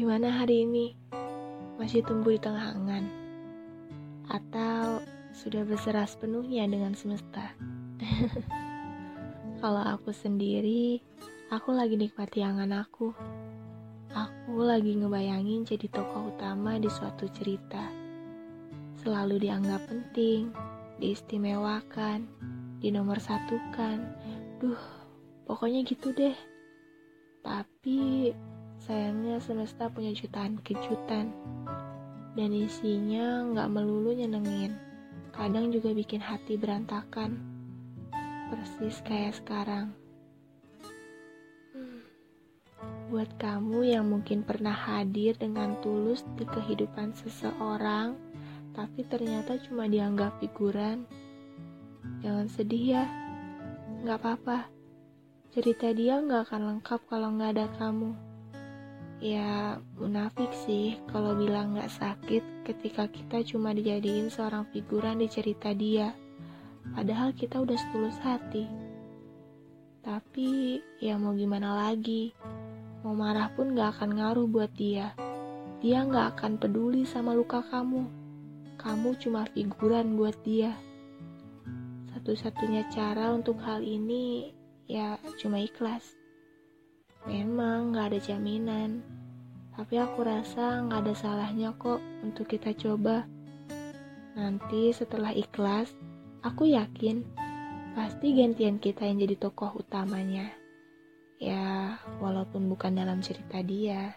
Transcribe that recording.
Gimana hari ini? Masih tumbuh di tengah angan? Atau sudah berserah sepenuhnya dengan semesta? Kalau aku sendiri, aku lagi nikmati angan aku. Aku lagi ngebayangin jadi tokoh utama di suatu cerita. Selalu dianggap penting, diistimewakan, dinomor satukan. Duh, pokoknya gitu deh. Tapi sayangnya semesta punya jutaan kejutan. Dan isinya nggak melulu nyenengin. Kadang juga bikin hati berantakan. Persis kayak sekarang. Buat kamu yang mungkin pernah hadir dengan tulus di kehidupan seseorang, tapi ternyata cuma dianggap figuran, jangan sedih ya. Nggak apa-apa, cerita dia nggak akan lengkap kalau nggak ada kamu. Ya, munafik sih kalau bilang nggak sakit ketika kita cuma dijadiin seorang figuran di cerita dia. Padahal kita udah setulus hati. Tapi, ya mau gimana lagi? Mau marah pun gak akan ngaruh buat dia. Dia gak akan peduli sama luka kamu. Kamu cuma figuran buat dia. Satu-satunya cara untuk hal ini, ya cuma ikhlas. Memang gak ada jaminan, tapi aku rasa gak ada salahnya kok untuk kita coba. Nanti setelah ikhlas, aku yakin pasti gantian kita yang jadi tokoh utamanya. Ya, walaupun bukan dalam cerita dia.